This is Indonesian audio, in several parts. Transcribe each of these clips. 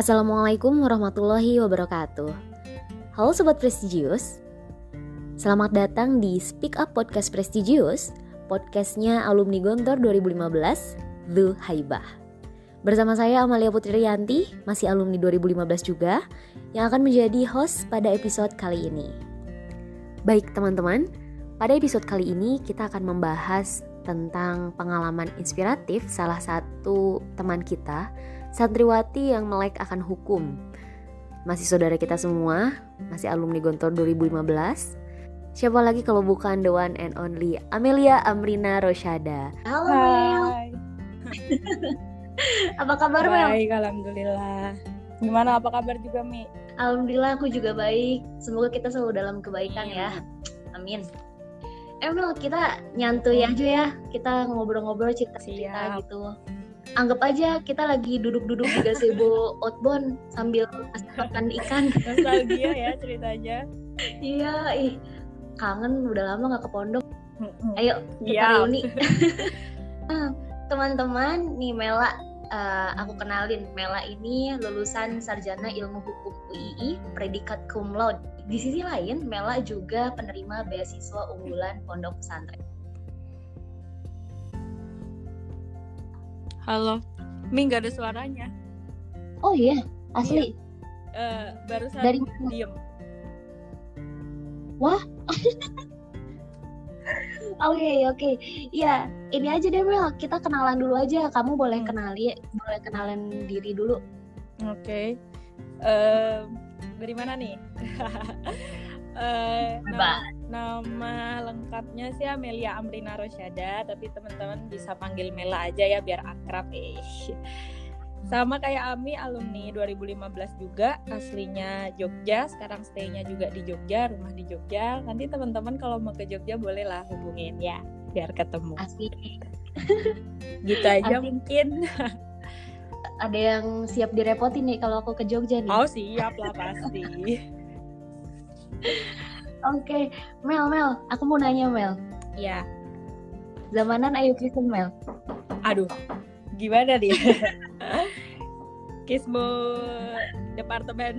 Assalamualaikum warahmatullahi wabarakatuh. Halo Sobat Prestigius, selamat datang di Speak Up Podcast Prestigius, podcastnya alumni Gontor 2015, The Haibah. Bersama saya Amalia Putri Rianti, masih alumni 2015 juga, yang akan menjadi host pada episode kali ini. Baik teman-teman, pada episode kali ini kita akan membahas tentang pengalaman inspiratif salah satu teman kita, santriwati yang melek akan hukum. Masih saudara kita semua, masih alumni Gontor 2015. Siapa lagi kalau bukan the one and only Amelia Amrina Roshada. Halo Mel. apa kabar Mel? Baik, alhamdulillah. Gimana apa kabar juga Mi? Alhamdulillah aku juga baik. Semoga kita selalu dalam kebaikan ya. Amin. Emel kita nyantui aja ya kita ngobrol-ngobrol cerita-cerita gitu anggap aja kita lagi duduk-duduk di gazebo outbound sambil makan ikan. Nostalgia ya ceritanya. Iya ih kangen udah lama nggak ke pondok. Ayo kita Iya. reuni teman-teman nih Mela eh, aku kenalin. Mela ini lulusan sarjana ilmu hukum UII predikat cum laude. Di sisi lain Mela juga penerima beasiswa unggulan pondok pesantren Halo. Mi nggak ada suaranya. oh iya asli Eh, barusan Dari- diem. Oke oke, ya ini aja deh Mel, kita kenalan dulu aja. Kamu boleh Hmm. kenali, boleh kenalan diri dulu. Oke. Eh, dari mana nih? Eh, nama, nama lengkapnya sih Amelia Amrina Rosyada, tapi teman-teman bisa panggil Mela aja ya biar akrab. Eh. Sama kayak Ami alumni 2015 juga, aslinya Jogja, sekarang stay-nya juga di Jogja, rumah di Jogja. Nanti teman-teman kalau mau ke Jogja boleh lah hubungin ya, biar ketemu. Asli. Gitu aja Asik. mungkin. Ada yang siap direpotin nih kalau aku ke Jogja nih. Oh siap lah pasti. Oke, Mel Mel, aku mau nanya Mel. ya, Zamanan Ayu Kristen Mel. aduh, gimana nih? Kismu departemen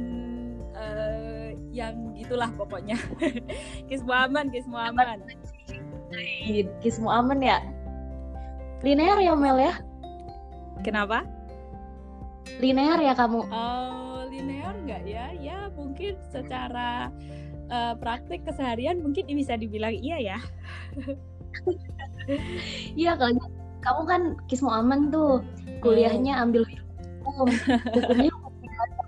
eh, yang gitulah pokoknya. Kismu aman, kismu aman. Kismu aman ya. Linear ya Mel ya? Kenapa? Linear ya kamu? Oh, linear nggak ya? Ya mungkin secara eh, praktik keseharian mungkin bisa dibilang iya ya. Iya kalau kamu kan Kismu aman tuh. Kuliahnya ambil hukum. Hukumnya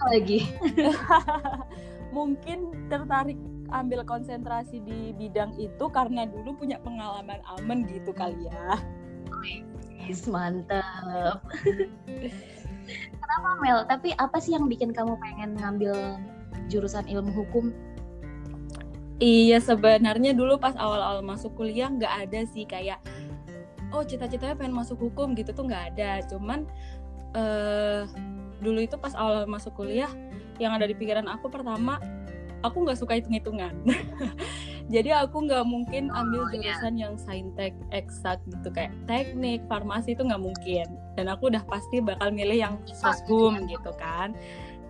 lagi. mungkin tertarik ambil konsentrasi di bidang itu karena dulu punya pengalaman aman gitu kali ya. Yes, mantap. Kenapa Mel? Tapi apa sih yang bikin kamu pengen ngambil jurusan ilmu hukum? Iya sebenarnya dulu pas awal-awal masuk kuliah nggak ada sih kayak oh cita-citanya pengen masuk hukum gitu tuh nggak ada. Cuman eh dulu itu pas awal masuk kuliah yang ada di pikiran aku pertama aku nggak suka hitung-hitungan. Jadi aku nggak mungkin ambil Oh, iya. jurusan yang saintek eksak gitu kayak teknik, farmasi itu nggak mungkin. Dan aku udah pasti bakal milih yang soshum gitu kan.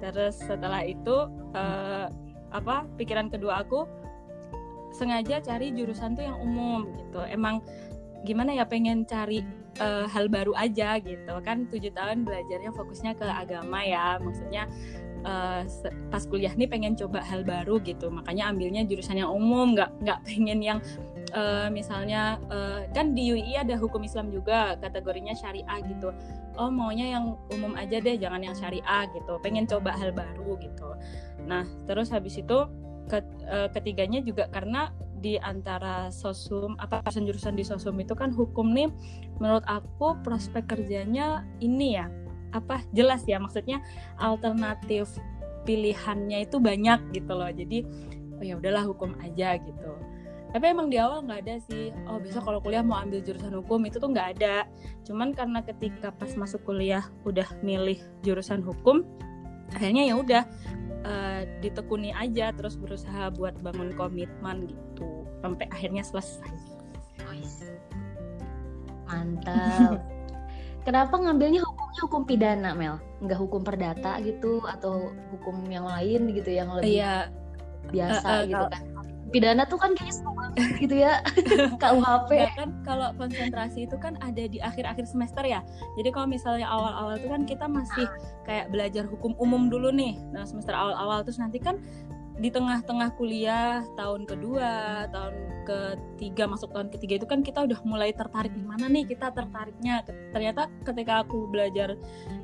Terus setelah itu eh, apa pikiran kedua aku sengaja cari jurusan tuh yang umum gitu. Emang gimana ya pengen cari eh, hal baru aja gitu. Kan tujuh tahun belajarnya fokusnya ke agama ya. Maksudnya se- pas kuliah nih pengen coba hal baru gitu. Makanya ambilnya jurusan yang umum nggak nggak pengen yang eh, misalnya eh, kan di UI ada hukum Islam juga kategorinya syariah gitu. Oh maunya yang umum aja deh jangan yang syariah gitu. Pengen coba hal baru gitu. Nah terus habis itu ketiganya juga karena di antara sosum apa jurusan-jurusan di sosum itu kan hukum nih menurut aku prospek kerjanya ini ya. Apa? Jelas ya maksudnya alternatif pilihannya itu banyak gitu loh. Jadi oh ya udahlah hukum aja gitu. Tapi emang di awal nggak ada sih. Oh besok kalau kuliah mau ambil jurusan hukum itu tuh nggak ada. Cuman karena ketika pas masuk kuliah udah milih jurusan hukum akhirnya ya udah eh, ditekuni aja terus berusaha buat bangun komitmen gitu sampai akhirnya selesai. Mantap. Kenapa ngambilnya hukum hukum pidana Mel? Nggak hukum perdata gitu atau hukum yang lain gitu yang lebih iya. biasa uh, uh, gitu kan pidana tuh kan kayaknya seru banget gitu ya KUHP ya kan kalau konsentrasi itu kan ada di akhir-akhir semester ya. Jadi kalau misalnya awal-awal itu kan kita masih kayak belajar hukum umum dulu nih. Nah semester awal-awal terus nanti kan di tengah-tengah kuliah tahun kedua, tahun ketiga masuk tahun ketiga itu kan kita udah mulai tertarik di mana nih kita tertariknya. Ternyata ketika aku belajar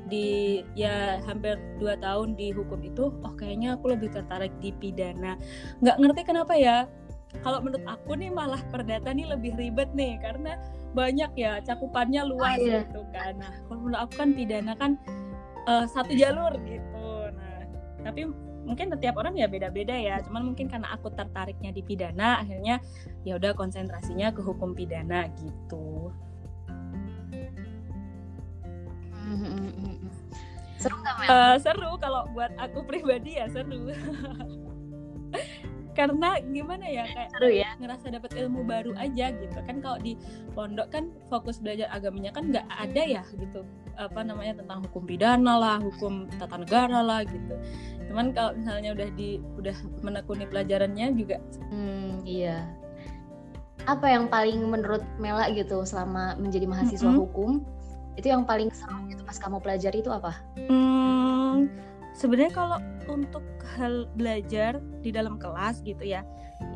di ya hampir dua tahun di hukum itu, oh kayaknya aku lebih tertarik di pidana. Nggak ngerti kenapa ya. Kalau menurut aku nih malah perdata nih lebih ribet nih karena banyak ya cakupannya luas oh, iya. gitu kan. Nah kalau menurut aku kan pidana kan uh, satu jalur gitu. Nah tapi mungkin setiap orang ya beda-beda ya. Cuman mungkin karena aku tertariknya di pidana akhirnya ya udah konsentrasinya ke hukum pidana gitu. Seru nggak uh, seru. Kalau buat aku pribadi ya seru karena gimana ya kayak seru ya. ngerasa dapat ilmu baru aja gitu. Kan kalau di pondok kan fokus belajar agamanya kan nggak ada ya gitu. Apa namanya tentang hukum pidana lah hukum tata negara lah gitu. Cuman kalau misalnya udah di udah menekuni pelajarannya juga hmm, iya. Apa yang paling menurut Mela gitu selama menjadi mahasiswa mm -hmm. hukum? Itu yang paling seru gitu pas kamu pelajari itu apa? Hmm, sebenarnya kalau untuk hal belajar di dalam kelas gitu ya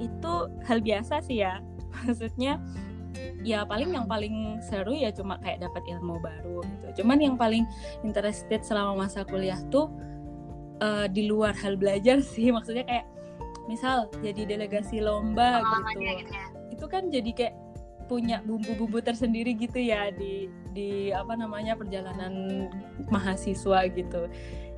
itu hal biasa sih ya maksudnya ya paling yang paling seru ya cuma kayak dapat ilmu baru gitu cuman yang paling interested selama masa kuliah tuh uh, di luar hal belajar sih maksudnya kayak misal jadi delegasi lomba gitu. gitu ya. itu kan jadi kayak punya bumbu-bumbu tersendiri gitu ya di di apa namanya perjalanan mahasiswa gitu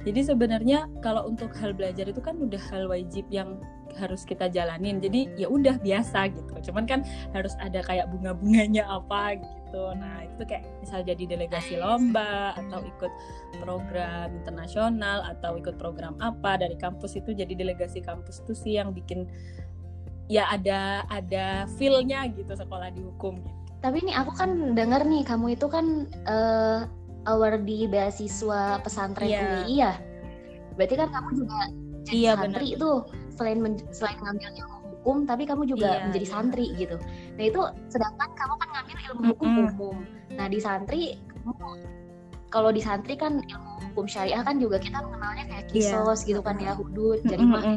jadi sebenarnya kalau untuk hal belajar itu kan udah hal wajib yang harus kita jalanin. Jadi ya udah biasa gitu. Cuman kan harus ada kayak bunga-bunganya apa gitu. Nah itu kayak misal jadi delegasi lomba atau ikut program internasional atau ikut program apa dari kampus itu jadi delegasi kampus tuh sih yang bikin ya ada ada feelnya gitu sekolah di hukum gitu. Tapi ini aku kan dengar nih kamu itu kan uh, di beasiswa pesantren yeah. UI ya. Berarti kan kamu juga jadi yeah, santri bener. itu selain selain ngambil ilmu hukum tapi kamu juga yeah, menjadi yeah. santri gitu. Nah itu sedangkan kamu kan ngambil ilmu hukum mm -hmm. umum. Nah di santri kalau di santri kan ilmu hukum syariah kan juga kita mengenalnya kayak iya. kisos yeah. gitu kan ya hudud jadi mm -hmm.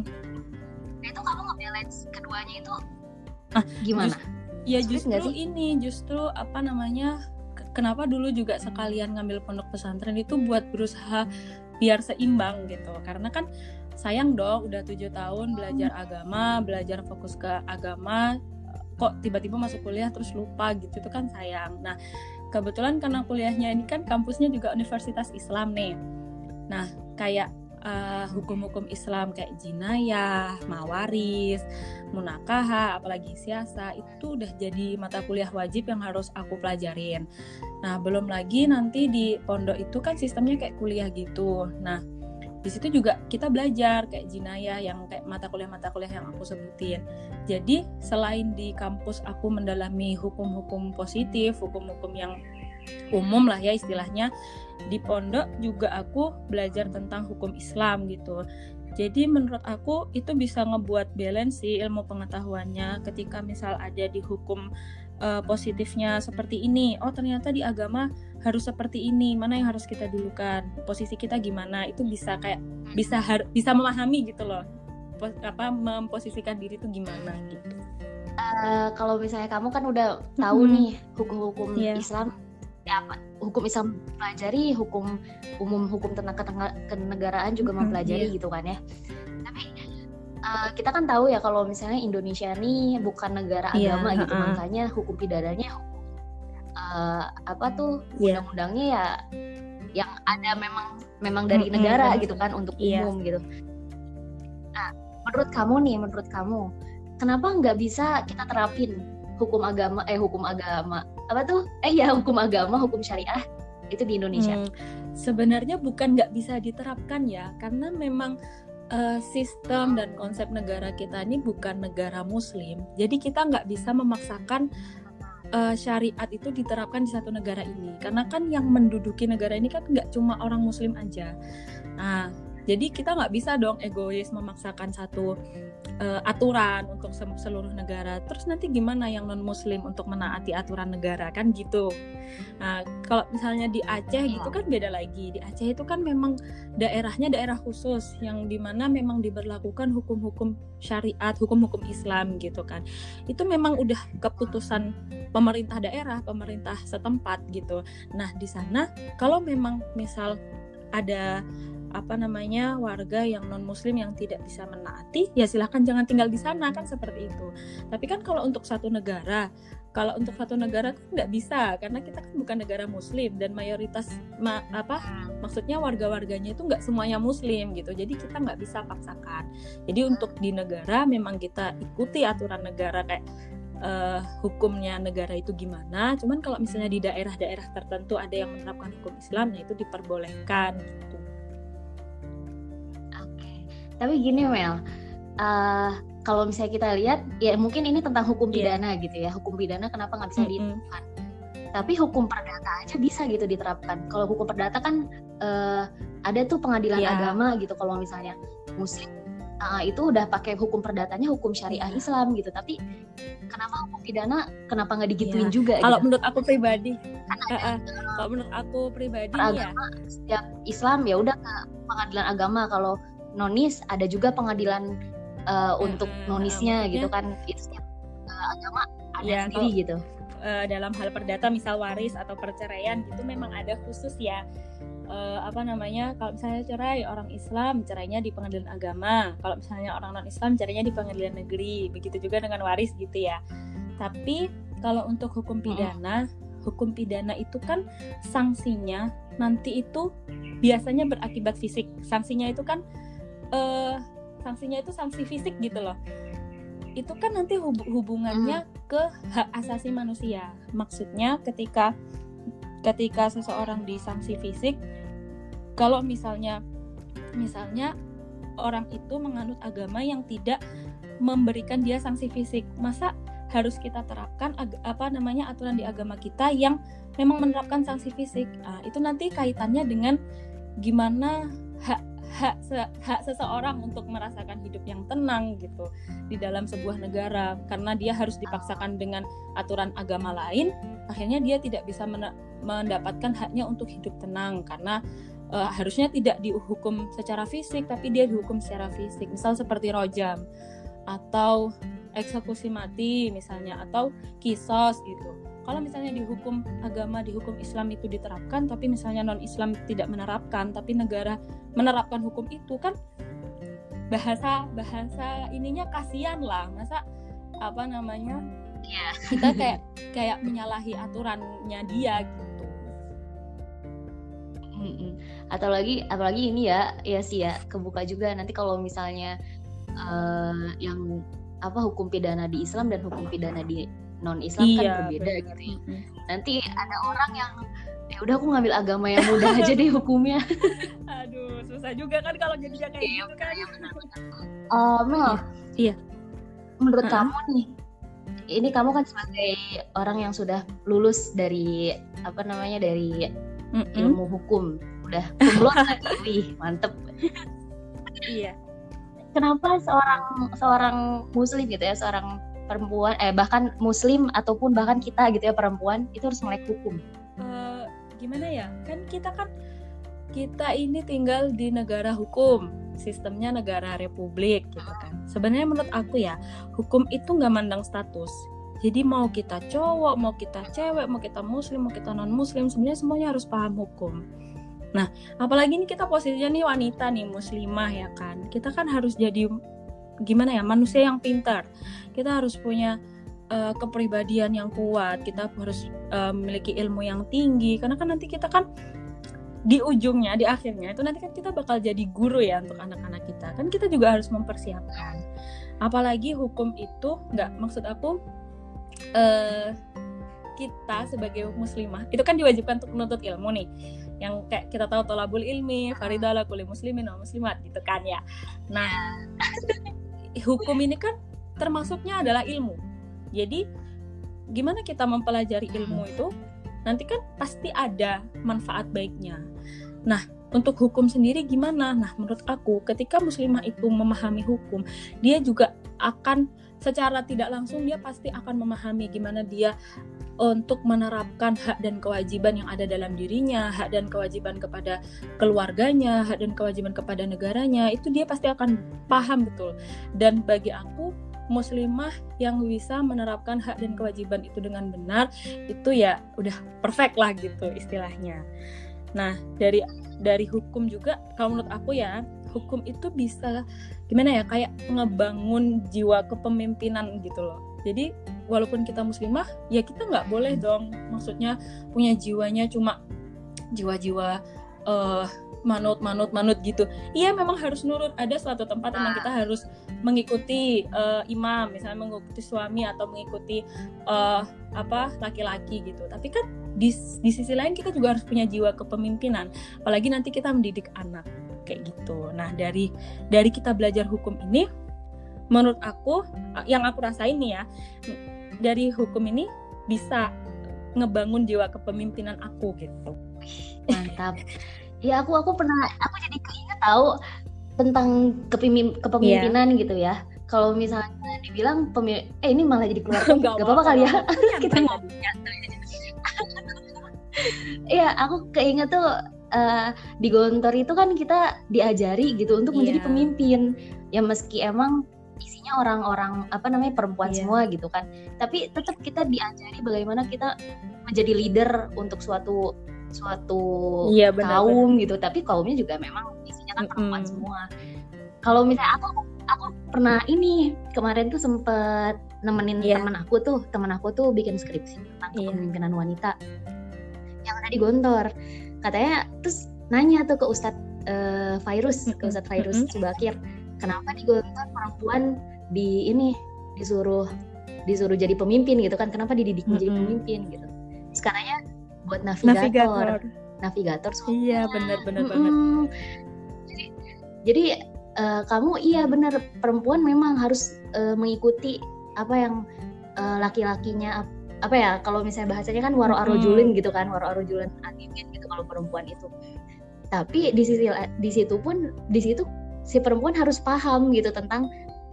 Nah itu kamu ngebalance keduanya itu ah, gimana? Just, ya justru ini justru apa namanya kenapa dulu juga sekalian ngambil pondok pesantren itu buat berusaha biar seimbang gitu. Karena kan sayang dong udah tujuh tahun belajar agama belajar fokus ke agama kok tiba-tiba masuk kuliah terus lupa gitu itu kan sayang. Nah kebetulan karena kuliahnya ini kan kampusnya juga Universitas Islam nih. Nah kayak uh, hukum-hukum Islam kayak jinayah, mawaris, munakaha, apalagi siasa itu udah jadi mata kuliah wajib yang harus aku pelajarin. Nah, belum lagi nanti di pondok itu kan sistemnya kayak kuliah gitu. Nah, di situ juga kita belajar kayak jinayah yang kayak mata kuliah-mata kuliah yang aku sebutin. Jadi, selain di kampus aku mendalami hukum-hukum positif, hukum-hukum yang umum lah ya istilahnya di pondok juga aku belajar tentang hukum Islam gitu jadi menurut aku itu bisa ngebuat balance sih ilmu pengetahuannya ketika misal ada di hukum uh, positifnya seperti ini oh ternyata di agama harus seperti ini mana yang harus kita dulukan posisi kita gimana itu bisa kayak bisa bisa memahami gitu loh Pos apa memposisikan diri itu gimana gitu uh, kalau misalnya kamu kan udah tahu hmm. nih hukum-hukum yeah. Islam ya apa hukum Islam pelajari hukum umum hukum tentang kenegaraan juga mempelajari yeah. gitu kan ya tapi uh, kita kan tahu ya kalau misalnya Indonesia ini bukan negara yeah, agama gitu uh -uh. makanya hukum pidananya uh, apa tuh yeah. undang-undangnya ya yang ada memang memang dari mm -hmm. negara gitu kan untuk yeah. umum gitu nah menurut kamu nih menurut kamu kenapa nggak bisa kita terapin hukum agama eh hukum agama apa tuh? Eh ya hukum agama hukum syariah itu di Indonesia. Hmm, sebenarnya bukan nggak bisa diterapkan ya karena memang uh, sistem dan konsep negara kita ini bukan negara muslim. Jadi kita nggak bisa memaksakan uh, syariat itu diterapkan di satu negara ini. Karena kan yang menduduki negara ini kan nggak cuma orang muslim aja. Nah jadi kita nggak bisa dong egois memaksakan satu uh, aturan untuk seluruh negara. Terus nanti gimana yang non Muslim untuk menaati aturan negara kan gitu. Nah kalau misalnya di Aceh gitu iya. kan beda lagi. Di Aceh itu kan memang daerahnya daerah khusus yang di mana memang diberlakukan hukum-hukum syariat, hukum-hukum Islam gitu kan. Itu memang udah keputusan pemerintah daerah, pemerintah setempat gitu. Nah di sana kalau memang misal ada apa namanya warga yang non muslim yang tidak bisa menaati ya silahkan jangan tinggal di sana kan seperti itu. Tapi kan kalau untuk satu negara kalau untuk satu negara kan nggak bisa karena kita kan bukan negara muslim dan mayoritas ma apa maksudnya warga-warganya itu nggak semuanya muslim gitu. Jadi kita nggak bisa paksakan. Jadi untuk di negara memang kita ikuti aturan negara kayak uh, hukumnya negara itu gimana. Cuman kalau misalnya di daerah-daerah tertentu ada yang menerapkan hukum Islam, nah itu diperbolehkan gitu tapi gini Mel uh, kalau misalnya kita lihat ya mungkin ini tentang hukum iya. pidana yeah. gitu ya hukum pidana kenapa nggak bisa mm -hmm. diterapkan tapi hukum perdata aja bisa gitu diterapkan kalau hukum perdata kan uh, ada tuh pengadilan yeah. agama gitu kalau misalnya muslim uh, itu udah pakai hukum perdatanya hukum syariah yeah. Islam gitu tapi kenapa hukum pidana kenapa nggak digituin yeah. juga kalau gitu? menurut aku pribadi kan uh, uh, kalau menurut aku pribadi ya setiap Islam ya udah ke pengadilan agama kalau nonis ada juga pengadilan uh, untuk nonisnya gitu kan. Itu setiap uh, agama ada ya, sendiri kalau, gitu. uh, dalam hal perdata misal waris atau perceraian gitu memang ada khusus ya. Uh, apa namanya kalau misalnya cerai orang Islam cerainya di pengadilan agama. Kalau misalnya orang non Islam cerainya di pengadilan negeri. Begitu juga dengan waris gitu ya. Tapi kalau untuk hukum pidana hmm. hukum pidana itu kan sanksinya nanti itu biasanya berakibat fisik. Sanksinya itu kan uh, sanksinya itu sanksi fisik gitu loh. Itu kan nanti hub hubungannya hmm. ke hak asasi manusia. Maksudnya ketika ketika seseorang disanksi fisik kalau misalnya misalnya orang itu menganut agama yang tidak memberikan dia sanksi fisik masa harus kita terapkan apa namanya aturan di agama kita yang memang menerapkan sanksi fisik? Nah, itu nanti kaitannya dengan gimana hak hak hak seseorang untuk merasakan hidup yang tenang gitu di dalam sebuah negara. Karena dia harus dipaksakan dengan aturan agama lain akhirnya dia tidak bisa mendapatkan haknya untuk hidup tenang. Karena uh, harusnya tidak dihukum secara fisik tapi dia dihukum secara fisik. Misal seperti rojam atau eksekusi mati misalnya atau kisos gitu kalau misalnya di hukum agama di hukum Islam itu diterapkan tapi misalnya non Islam tidak menerapkan tapi negara menerapkan hukum itu kan bahasa bahasa ininya kasihan lah. Masa apa namanya? Ya. kita kayak kayak menyalahi aturannya dia gitu. Atau lagi apalagi ini ya ya sih ya kebuka juga. Nanti kalau misalnya uh, yang apa hukum pidana di Islam dan hukum pidana di non Islam kan iya, kan berbeda bener. gitu ya. Nanti ada orang yang ya udah aku ngambil agama yang mudah aja deh hukumnya. Aduh, susah juga kan kalau jadinya kayak iya, gitu kan. Iya, uh, Mel, iya. Menurut uh -huh. kamu nih, ini kamu kan sebagai orang yang sudah lulus dari apa namanya dari mm -mm. ilmu hukum, udah kumlot wih mantep. iya. Kenapa seorang seorang muslim gitu ya, seorang perempuan eh bahkan muslim ataupun bahkan kita gitu ya perempuan itu harus melek hukum. Uh, gimana ya? Kan kita kan kita ini tinggal di negara hukum sistemnya negara republik gitu kan. Sebenarnya menurut aku ya hukum itu nggak mandang status. Jadi mau kita cowok mau kita cewek mau kita muslim mau kita non muslim sebenarnya semuanya harus paham hukum. Nah, apalagi ini kita posisinya nih wanita nih muslimah ya kan. Kita kan harus jadi gimana ya manusia yang pintar. Kita harus punya uh, kepribadian yang kuat. Kita harus uh, memiliki ilmu yang tinggi. Karena kan nanti kita kan di ujungnya di akhirnya itu nanti kan kita bakal jadi guru ya untuk anak-anak kita. Kan kita juga harus mempersiapkan. Apalagi hukum itu nggak maksud aku uh, kita sebagai muslimah itu kan diwajibkan untuk menuntut ilmu nih. Yang kayak kita tahu tolabul ilmi faridalah kulli muslimin wa muslimat gitu kan ya. Nah hukum ini kan termasuknya adalah ilmu. Jadi gimana kita mempelajari ilmu itu nanti kan pasti ada manfaat baiknya nah untuk hukum sendiri gimana? Nah, menurut aku, ketika muslimah itu memahami hukum, dia juga akan secara tidak langsung dia pasti akan memahami gimana dia untuk menerapkan hak dan kewajiban yang ada dalam dirinya, hak dan kewajiban kepada keluarganya, hak dan kewajiban kepada negaranya, itu dia pasti akan paham betul. Dan bagi aku, muslimah yang bisa menerapkan hak dan kewajiban itu dengan benar, itu ya udah perfect lah gitu istilahnya. Nah, dari dari hukum juga kalau menurut aku ya, hukum itu bisa gimana ya kayak ngebangun jiwa kepemimpinan gitu loh. Jadi walaupun kita muslimah ya kita nggak boleh dong. Maksudnya punya jiwanya cuma jiwa-jiwa uh, manut manut manut gitu. Iya memang harus nurut. Ada suatu tempat memang kita harus mengikuti uh, imam misalnya mengikuti suami atau mengikuti uh, apa laki-laki gitu. Tapi kan di, di sisi lain kita juga harus punya jiwa kepemimpinan. Apalagi nanti kita mendidik anak kayak gitu. Nah dari dari kita belajar hukum ini, menurut aku yang aku rasain nih ya dari hukum ini bisa ngebangun jiwa kepemimpinan aku gitu. Mantap. ya aku aku pernah aku jadi keinget tahu tentang kepemim, kepemimpinan yeah. gitu ya. Kalau misalnya dibilang pemim eh ini malah jadi keluar gak apa-apa kali ya. Kita ngomong. Iya, aku keinget tuh uh, di Gontor itu kan kita diajari gitu untuk yeah. menjadi pemimpin ya meski emang isinya orang-orang apa namanya perempuan yeah. semua gitu kan tapi tetap kita diajari bagaimana kita menjadi leader untuk suatu suatu yeah, benar, kaum benar. gitu tapi kaumnya juga memang isinya kan perempuan mm -hmm. semua kalau misalnya aku aku pernah ini kemarin tuh sempet nemenin yeah. teman aku tuh teman aku tuh bikin skripsi tentang yeah. kepemimpinan wanita yang ada di Gontor katanya terus nanya tuh ke Ustadz uh, Virus ke Ustadz Virus. Subakir kenapa di Gontor perempuan di ini disuruh disuruh jadi pemimpin gitu kan? Kenapa dididik mm -hmm. menjadi pemimpin? Gitu. Sekarangnya buat navigator. Navigator, navigator iya benar-benar mm -hmm. banget jadi jadi uh, kamu iya benar perempuan memang harus uh, mengikuti apa yang uh, laki-lakinya apa ya kalau misalnya bahasanya kan waro arojulin hmm. gitu kan waro arojulin animin gitu kalau perempuan itu. Tapi di sisi di situ pun di situ si perempuan harus paham gitu tentang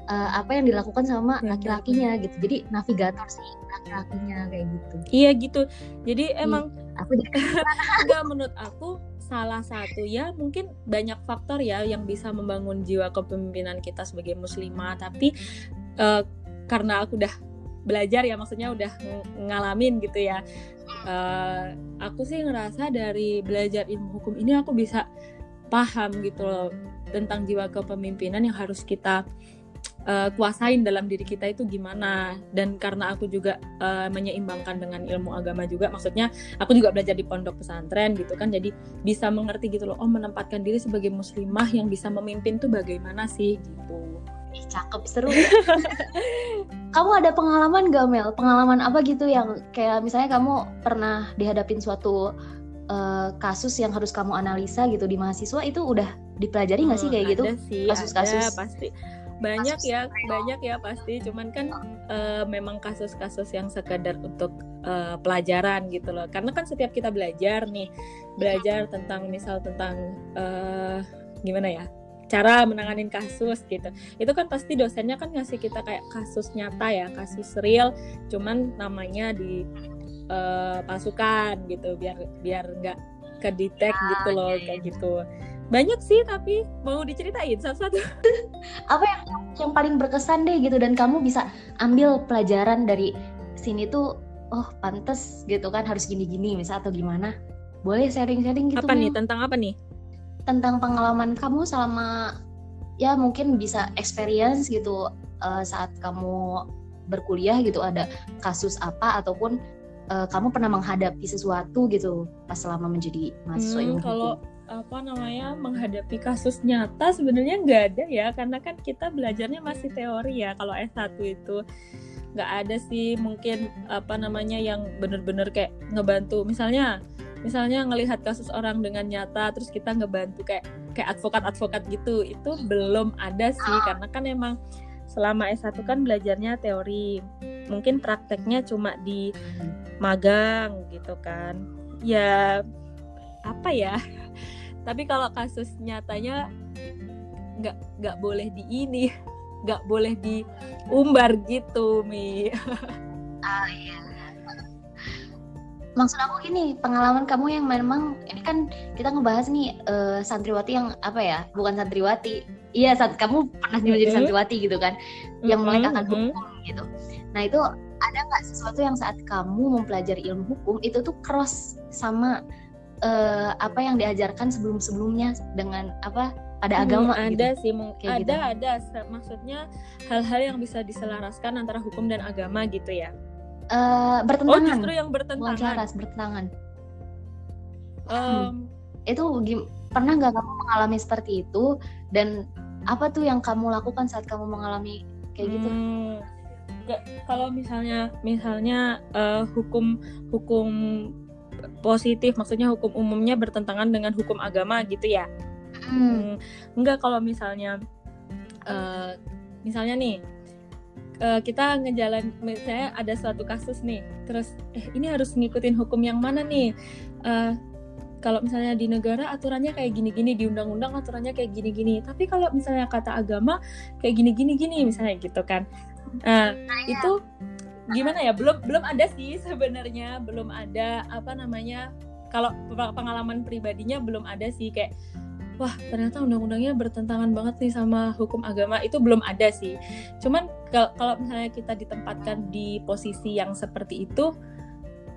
uh, apa yang dilakukan sama laki-lakinya gitu. Jadi navigator sih laki-lakinya kayak gitu. Iya gitu. Jadi emang aku enggak menurut aku salah satu ya mungkin banyak faktor ya yang bisa membangun jiwa kepemimpinan kita sebagai muslimah. Tapi uh, karena aku udah belajar ya maksudnya udah ngalamin gitu ya. Uh, aku sih ngerasa dari belajar ilmu hukum ini aku bisa paham gitu loh tentang jiwa kepemimpinan yang harus kita uh, kuasain dalam diri kita itu gimana. Dan karena aku juga uh, menyeimbangkan dengan ilmu agama juga maksudnya aku juga belajar di pondok pesantren gitu kan jadi bisa mengerti gitu loh oh menempatkan diri sebagai muslimah yang bisa memimpin tuh bagaimana sih gitu Ih, cakep seru. kamu ada pengalaman gak Mel? Pengalaman apa gitu yang kayak misalnya kamu pernah dihadapin suatu uh, kasus yang harus kamu analisa gitu di mahasiswa itu udah dipelajari nggak sih kayak gitu? Kasus-kasus. pasti. Banyak kasus ya banyak ya pasti. Cuman kan uh, memang kasus-kasus yang sekadar untuk uh, pelajaran gitu loh. Karena kan setiap kita belajar nih belajar tentang misal tentang uh, gimana ya cara menanganin kasus gitu. Itu kan pasti dosennya kan ngasih kita kayak kasus nyata ya kasus real cuman namanya di uh, pasukan gitu biar biar nggak kedetek ya, gitu loh ya, kayak gitu. Banyak sih tapi mau diceritain satu-satu. Apa yang yang paling berkesan deh gitu dan kamu bisa ambil pelajaran dari sini tuh oh pantes gitu kan harus gini-gini misal atau gimana? Boleh sharing-sharing gitu apa nih tentang apa nih tentang pengalaman kamu selama ya mungkin bisa experience gitu uh, saat kamu berkuliah gitu ada kasus apa ataupun uh, kamu pernah menghadapi sesuatu gitu pas selama menjadi mahasiswa hmm, kalau apa namanya menghadapi kasus nyata sebenarnya nggak ada ya karena kan kita belajarnya masih teori ya. Kalau S1 itu nggak ada sih mungkin apa namanya yang bener-bener kayak ngebantu. Misalnya misalnya ngelihat kasus orang dengan nyata terus kita ngebantu kayak kayak advokat-advokat gitu itu belum ada sih karena kan emang selama S1 kan belajarnya teori. Mungkin prakteknya cuma di magang gitu kan. Ya apa ya? Tapi kalau kasus nyatanya nggak nggak boleh di ini, nggak boleh diumbar gitu, Mi. Ah iya. Maksud aku gini, pengalaman kamu yang memang ini kan kita ngebahas nih uh, santriwati yang apa ya? Bukan santriwati. Iya, saat kamu pernah menjadi mm -hmm. santriwati gitu kan, mm-hmm. yang melek akan hukum gitu. Nah itu ada nggak sesuatu yang saat kamu mempelajari ilmu hukum itu tuh cross sama uh, apa yang diajarkan sebelum-sebelumnya dengan apa pada agama hmm, ada gitu. sih Kayak ada gitu. ada maksudnya hal-hal yang bisa diselaraskan antara hukum dan agama gitu ya uh, bertentangan. Oh, justru yang bertentangan. Bukan selaras, bertentangan. Um, hmm. Itu pernah nggak kamu mengalami seperti itu? Dan apa tuh yang kamu lakukan saat kamu mengalami kayak gitu? Hmm, gak, kalau misalnya, misalnya uh, hukum hukum positif, maksudnya hukum umumnya bertentangan dengan hukum agama gitu ya? Hmm. hmm enggak kalau misalnya, uh, misalnya nih uh, kita ngejalan misalnya ada suatu kasus nih terus eh ini harus ngikutin hukum yang mana nih? Uh, kalau misalnya di negara aturannya kayak gini-gini di undang-undang aturannya kayak gini-gini tapi kalau misalnya kata agama kayak gini-gini gini misalnya gitu kan. Uh, itu gimana ya? Belum belum ada sih sebenarnya belum ada apa namanya kalau pengalaman pribadinya belum ada sih kayak wah ternyata undang-undangnya bertentangan banget nih sama hukum agama. Itu belum ada sih. Cuman kalau misalnya kita ditempatkan di posisi yang seperti itu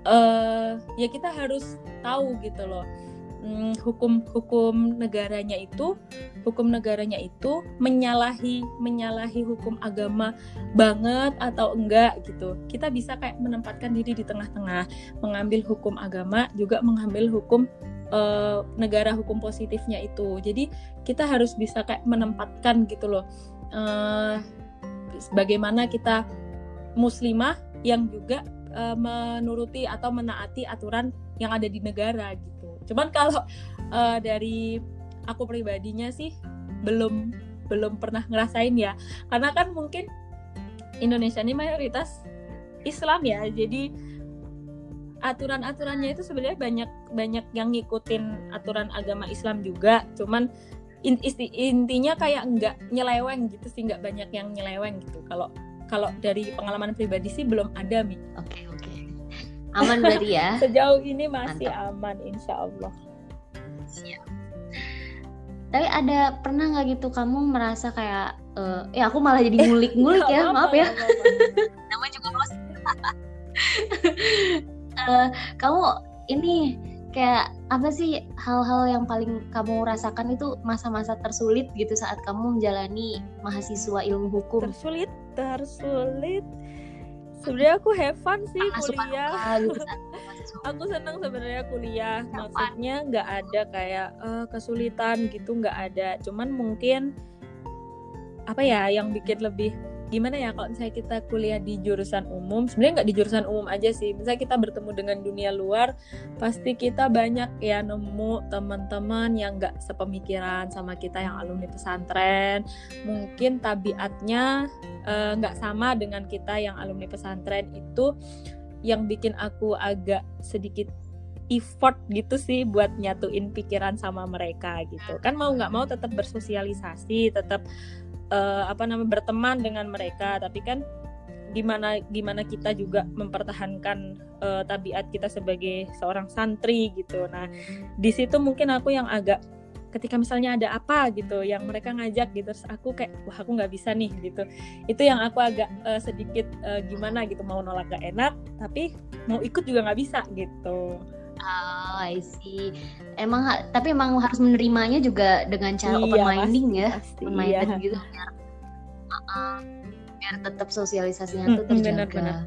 uh, ya kita harus tahu gitu loh. Hmm, hukum hukum negaranya itu hukum negaranya itu menyalahi menyalahi hukum agama banget atau enggak gitu. Kita bisa kayak menempatkan diri di tengah-tengah mengambil hukum agama juga mengambil hukum uh, negara hukum positifnya itu. Jadi kita harus bisa kayak menempatkan gitu loh. Uh, bagaimana kita muslimah yang juga uh, menuruti atau menaati aturan yang ada di negara gitu. Cuman kalau uh, dari aku pribadinya sih belum belum pernah ngerasain ya. Karena kan mungkin Indonesia ini mayoritas Islam ya. Jadi aturan-aturannya itu sebenarnya banyak banyak yang ngikutin aturan agama Islam juga. Cuman isti, intinya kayak nggak nyeleweng gitu sih nggak banyak yang nyeleweng gitu. Kalau kalau dari pengalaman pribadi sih belum ada mi. Oke okay, oke. Okay. aman berarti ya? Sejauh ini masih Mantap. aman insya Allah. Siap. Tapi ada pernah nggak gitu kamu merasa kayak uh, ya aku malah jadi ngulik-ngulik ya maaf ya. namanya juga bos. Uh, kamu ini kayak apa sih hal-hal yang paling kamu rasakan itu masa-masa tersulit gitu saat kamu menjalani mahasiswa ilmu hukum? Tersulit, tersulit. Sebenarnya aku have fun sih Pernah kuliah. Gitu, aku senang sebenarnya kuliah. Maksudnya nggak ada kayak uh, kesulitan gitu, nggak ada. Cuman mungkin apa ya yang bikin lebih gimana ya kalau misalnya kita kuliah di jurusan umum sebenarnya nggak di jurusan umum aja sih. Misalnya kita bertemu dengan dunia luar pasti kita banyak ya nemu teman-teman yang nggak sepemikiran sama kita yang alumni pesantren. Mungkin tabiatnya eh, nggak uh, sama dengan kita yang alumni pesantren. Itu yang bikin aku agak sedikit effort gitu sih buat nyatuin pikiran sama mereka gitu. Kan mau nggak mau tetap bersosialisasi tetap uh, apa namanya berteman dengan mereka. Tapi kan gimana gimana kita juga mempertahankan uh, tabiat kita sebagai seorang santri gitu. Nah di situ mungkin aku yang agak ketika misalnya ada apa gitu yang mereka ngajak gitu terus aku kayak wah aku nggak bisa nih gitu. Itu yang aku agak uh, sedikit uh, gimana gitu mau nolak gak enak tapi mau ikut juga nggak bisa gitu Oh, I see. Emang tapi emang harus menerimanya juga dengan cara iya, open minding ya, pasti, open minded iya. gitu biar uh, biar tetap sosialisasinya hmm, tuh terjaga.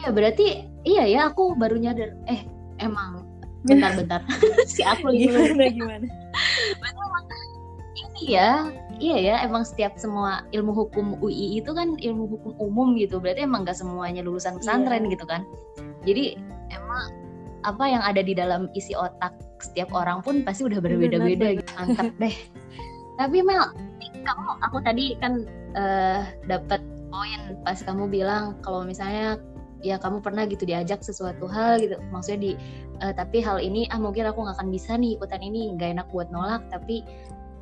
Iya berarti iya ya aku baru nyadar. Eh emang bentar-bentar si aku gimana gimana. ini ya iya ya emang setiap semua ilmu hukum UI itu kan ilmu hukum umum gitu berarti emang gak semuanya lulusan pesantren iya. gitu kan jadi emang apa yang ada di dalam isi otak setiap orang pun pasti udah berbeda-beda gitu. Mantap deh. Tapi Mel kamu aku tadi kan uh, dapat poin pas kamu bilang kalau misalnya ya kamu pernah gitu diajak sesuatu hal gitu. Maksudnya di uh, tapi hal ini ah mungkin aku nggak akan bisa nih ikutan ini nggak enak buat nolak tapi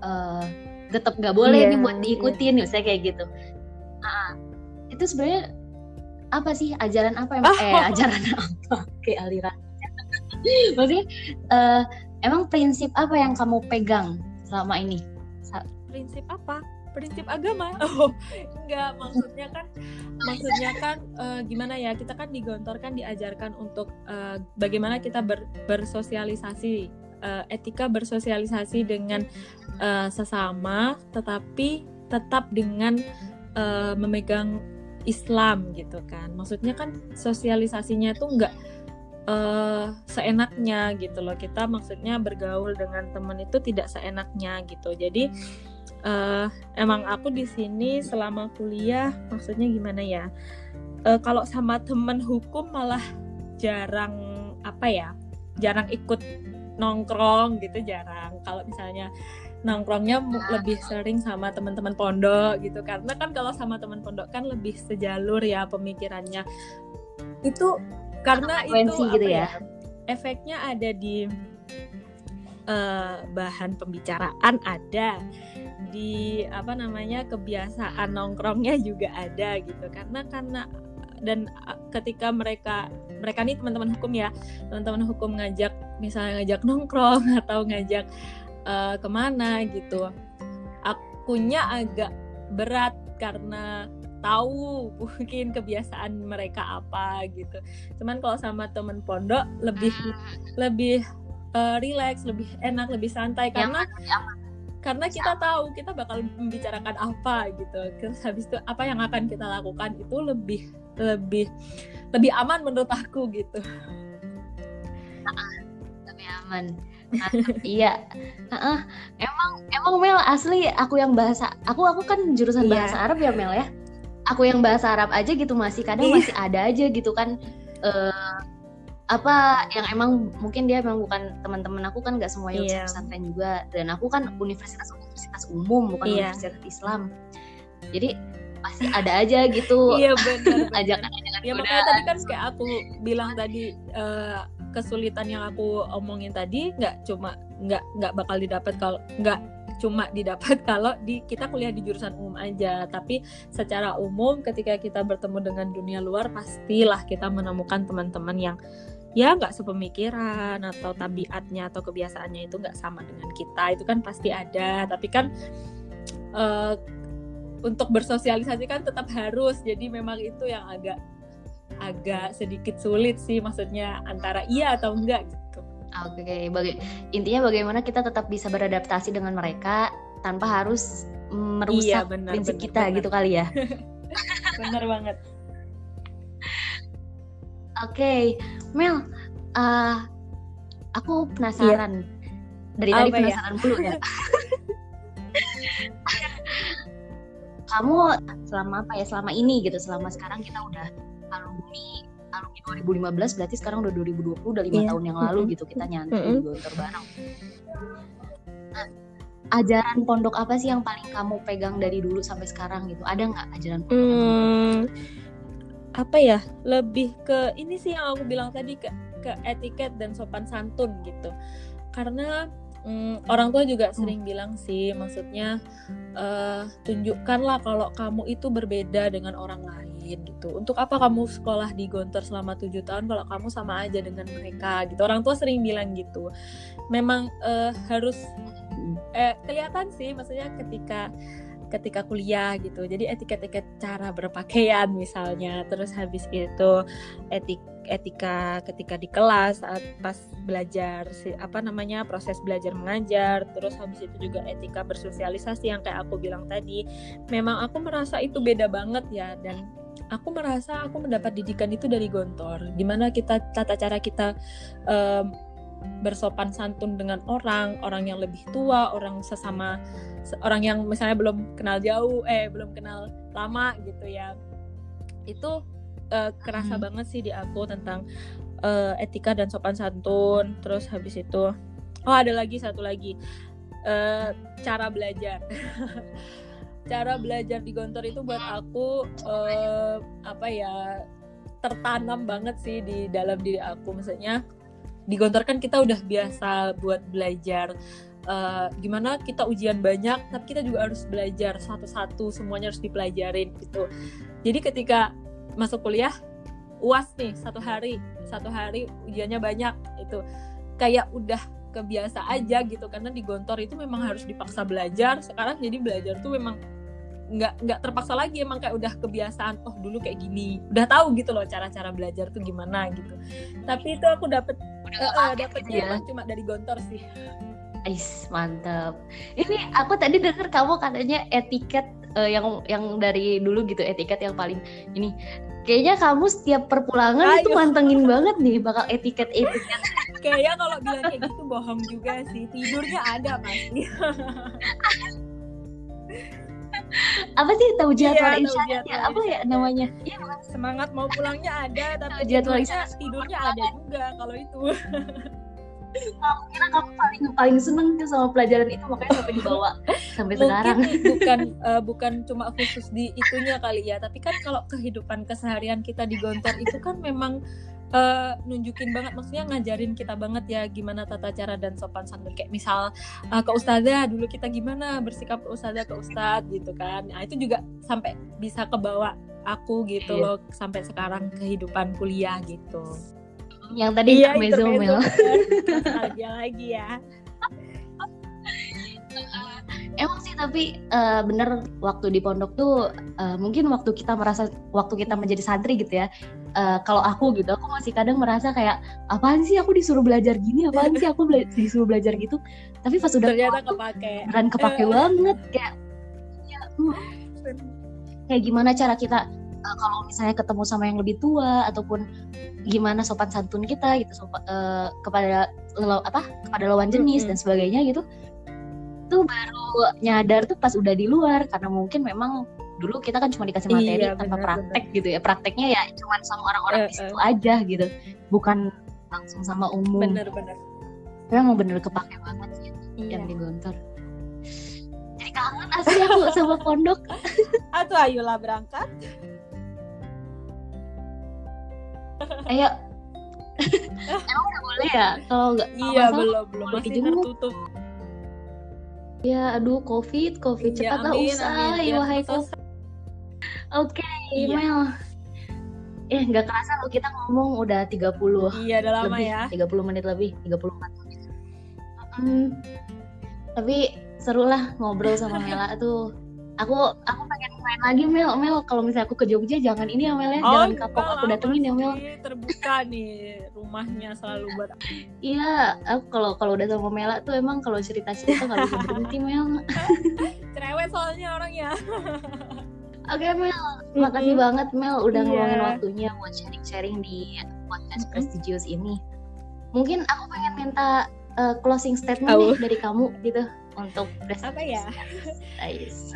uh, tetap nggak boleh yeah, nih buat diikutin yeah. misalnya kayak gitu. Uh, itu sebenarnya apa sih? Ajaran apa emang? Oh. eh ajaran apa? Kayak aliran maksudnya uh, emang prinsip apa yang kamu pegang selama ini? Prinsip apa? Prinsip agama. Oh enggak maksudnya kan maksudnya kan uh, gimana ya kita kan digontorkan diajarkan untuk uh, bagaimana kita ber, bersosialisasi uh, etika bersosialisasi dengan uh, sesama tetapi tetap dengan uh, memegang Islam gitu kan. Maksudnya kan sosialisasinya tuh enggak uh, seenaknya gitu loh. Kita maksudnya bergaul dengan teman itu tidak seenaknya gitu. Jadi uh, emang aku di sini selama kuliah maksudnya gimana ya uh, kalau sama temen hukum malah jarang apa ya jarang ikut nongkrong gitu jarang. Kalau misalnya nongkrongnya lebih sering sama teman-teman pondok gitu. Karena kan kalau sama teman pondok kan lebih sejalur ya pemikirannya. Itu karena itu gitu ya? ya efeknya ada di uh, bahan pembicaraan ada di apa namanya kebiasaan nongkrongnya juga ada gitu karena karena dan ketika mereka mereka nih teman-teman hukum ya teman-teman hukum ngajak misalnya ngajak nongkrong atau ngajak uh, ke mana gitu akunya agak berat karena tahu mungkin kebiasaan mereka apa gitu. Cuman kalau sama temen pondok lebih lebih uh, relax lebih enak lebih santai. Karena karena kita tahu kita bakal membicarakan apa gitu. Terus habis itu apa yang akan kita lakukan itu lebih lebih lebih aman menurut aku gitu. Lebih aman. Iya. Uh, emang emang Mel asli aku yang bahasa aku aku kan jurusan iya. bahasa Arab ya Mel ya aku yang bahasa Arab aja gitu masih kadang iya. masih ada aja gitu kan uh, apa yang emang mungkin dia memang bukan teman-teman aku kan nggak semuanya yeah. pesantren juga dan aku kan universitas universitas umum bukan yeah. universitas Islam jadi pasti ada aja gitu iya benar ajakan ajakan ya makanya tadi kan kayak aku bilang tadi uh, kesulitan yang aku omongin tadi nggak cuma nggak nggak bakal didapat kalau nggak cuma didapat kalau di kita kuliah di jurusan umum aja. Tapi secara umum ketika kita bertemu dengan dunia luar pastilah kita menemukan teman-teman yang ya nggak sepemikiran atau tabiatnya atau kebiasaannya itu nggak sama dengan kita. Itu kan pasti ada. Tapi kan uh, untuk bersosialisasi kan tetap harus. Jadi memang itu yang agak agak sedikit sulit sih maksudnya antara iya atau enggak. Oke, okay. Baga intinya bagaimana kita tetap bisa beradaptasi dengan mereka tanpa harus merusak iya, bener, prinsip bener, kita bener. gitu kali ya. bener banget. Oke, okay. Mel, uh, aku penasaran. Yeah. Dari tadi ya? penasaran ya? dulu ya. Kamu selama apa ya? Selama ini gitu, selama sekarang kita udah alumni alumni 2015 berarti sekarang udah 2020 udah lima yeah. tahun yang lalu gitu kita nyantri mm -hmm. di Gontor bareng. Nah, ajaran pondok apa sih yang paling kamu pegang dari dulu sampai sekarang gitu? Ada nggak ajaran pondok? Hmm, apa ya lebih ke ini sih yang aku bilang tadi ke ke etiket dan sopan santun gitu karena mm, orang tua juga sering bilang sih maksudnya uh, tunjukkanlah kalau kamu itu berbeda dengan orang lain gitu. Untuk apa kamu sekolah di Gontor selama tujuh tahun kalau kamu sama aja dengan mereka gitu? Orang tua sering bilang gitu. Memang uh, harus eh, kelihatan sih maksudnya ketika ketika kuliah gitu. Jadi etiket-etiket cara berpakaian misalnya terus habis itu etik etika ketika di kelas saat pas belajar apa namanya proses belajar mengajar terus habis itu juga etika bersosialisasi yang kayak aku bilang tadi. Memang aku merasa itu beda banget ya dan aku merasa aku mendapat didikan itu dari Gontor di mana kita tata cara kita um, bersopan santun dengan orang, orang yang lebih tua, orang sesama orang yang misalnya belum kenal jauh, eh belum kenal lama gitu ya. Itu uh, kerasa hmm. banget sih di aku tentang uh, etika dan sopan santun. Terus habis itu, oh ada lagi satu lagi uh, cara belajar. cara belajar di Gontor itu buat aku uh, apa ya tertanam banget sih di dalam diri aku. Maksudnya di Gontor kan kita udah biasa buat belajar uh, gimana kita ujian banyak tapi kita juga harus belajar satu-satu semuanya harus dipelajarin gitu. Jadi ketika masuk kuliah uas nih satu hari satu hari ujiannya banyak itu kayak udah kebiasa aja gitu karena di Gontor itu memang harus dipaksa belajar sekarang jadi belajar tuh memang nggak nggak terpaksa lagi emang kayak udah kebiasaan oh dulu kayak gini udah tahu gitu loh cara-cara belajar tuh gimana gitu tapi itu aku dapet uh, dapetnya ya. cuma dari Gontor sih Ais, mantap. Ini aku tadi dengar kamu katanya etiket uh, yang yang dari dulu gitu etiket yang paling ini kayaknya kamu setiap perpulangan Ayo. itu mantengin banget nih bakal etiket etiket kayaknya kalau bilang kayak gitu bohong juga sih tidurnya ada pasti apa sih tahu jadwal iya, isyaratnya apa ya namanya? Iya semangat mau pulangnya ada tapi jadwal tidurnya ada juga kalau itu. Aku kira kamu paling paling seneng tuh sama pelajaran itu makanya sampai dibawa sampai Mungkin sekarang. bukan uh, bukan cuma khusus di itunya kali ya tapi kan kalau kehidupan keseharian kita di Gontor itu kan memang uh, nunjukin banget maksudnya ngajarin kita banget ya gimana tata cara dan sopan santun. Kayak misal uh, ke ustazah dulu kita gimana? Bersikap ke ustazah ke ustad gitu kan. Nah itu juga sampai bisa kebawa aku gitu loh sampai sekarang kehidupan kuliah gitu. Yang tadi iya, mezomel dia lagi ya emang sih tapi uh, bener waktu di pondok tuh uh, mungkin waktu kita merasa waktu kita menjadi santri gitu ya uh, kalau aku gitu aku masih kadang merasa kayak apaan sih aku disuruh belajar gini? Apaan sih aku bela disuruh belajar gitu. Tapi pas udah ternyata kepake. dan kepake banget kayak ya, uh, kayak gimana cara kita uh, kalau misalnya ketemu sama yang lebih tua ataupun gimana sopan santun kita gitu sopan, uh, kepada apa kepada lawan jenis -hmm. dan sebagainya gitu tuh baru nyadar tuh pas udah di luar karena mungkin memang dulu kita kan cuma dikasih materi iya, tanpa bener, praktek bener. gitu ya. Prakteknya ya cuma sama orang-orang uh, di situ uh. aja gitu. Bukan langsung sama umum. Bener-bener memang bener kepake banget sih iya. yang di Gontor jadi kangen asli aku sama pondok. Atau ayolah berangkat. Ayo. Emang udah boleh ya? Kalau nggak iya belum belum. masih tertutup ya aduh covid covid iya, cepat lah usai amin, wahai covid. oke okay, iya. Mel. Eh nggak kerasa lo kita ngomong udah 30 iya udah lama lebih, ya. 30 menit lebih 34 menit. Hmm, tapi seru lah ngobrol sama Mela tuh aku aku pengen main lagi Mel Mel kalau misalnya aku ke Jogja jangan ini ya Mel ya oh, jangan kapok aku datengin ya Mel terbuka nih rumahnya selalu buat iya aku kalau kalau udah sama Mela tuh emang kalau cerita cerita nggak bisa berhenti Mel cerewet soalnya orangnya Oke okay, Mel, terima kasih mm-hmm. banget Mel udah yeah. ngeluangin waktunya buat sharing-sharing di podcast mm-hmm. prestigious ini. Mungkin aku pengen minta uh, closing statement oh. nih dari kamu gitu untuk apa ya?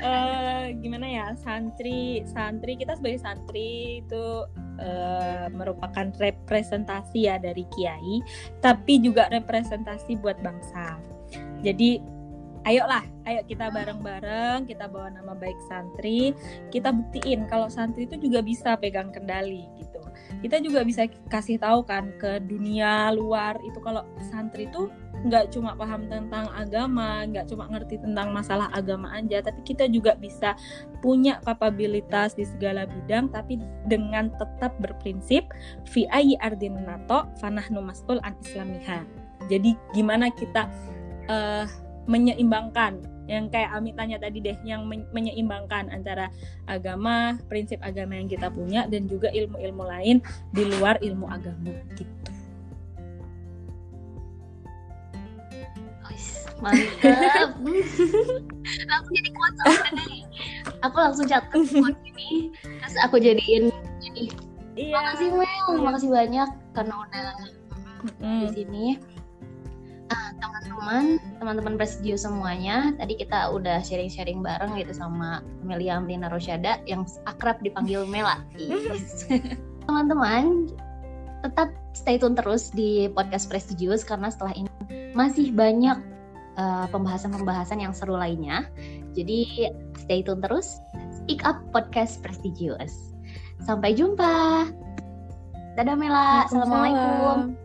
Uh, gimana ya? Santri santri kita sebagai santri itu uh, merupakan representasi ya dari kiai tapi juga representasi buat bangsa. Jadi ayolah ayo kita bareng-bareng kita bawa nama baik santri kita buktiin kalau santri itu juga bisa pegang kendali gitu. Kita juga bisa kasih tahu kan ke dunia luar itu kalau santri itu nggak cuma paham tentang agama, nggak cuma ngerti tentang masalah agama aja, tapi kita juga bisa punya kapabilitas di segala bidang, tapi dengan tetap berprinsip fi ardin nato fanahnu masul an islamiha. Jadi gimana kita uh, menyeimbangkan yang kayak Ami tanya tadi deh yang menyeimbangkan antara agama, prinsip agama yang kita punya dan juga ilmu-ilmu lain di luar ilmu agama gitu. Mantap. Langsung jadi kuat aku langsung catat quote ini terus aku jadiin ini. Iya. makasih Mel. Iya. makasih banyak karena udah mm. di sini. Ah, teman-teman teman-teman presidio semuanya tadi kita udah sharing-sharing bareng gitu sama Amelia Amrina Rosyada yang akrab dipanggil Mela teman-teman tetap stay tune terus di podcast prestigious karena setelah ini masih banyak pembahasan-pembahasan uh, yang seru lainnya. Jadi stay tune terus. Speak Up Podcast Prestigious. Sampai jumpa. Dadah Mela. Assalamualaikum.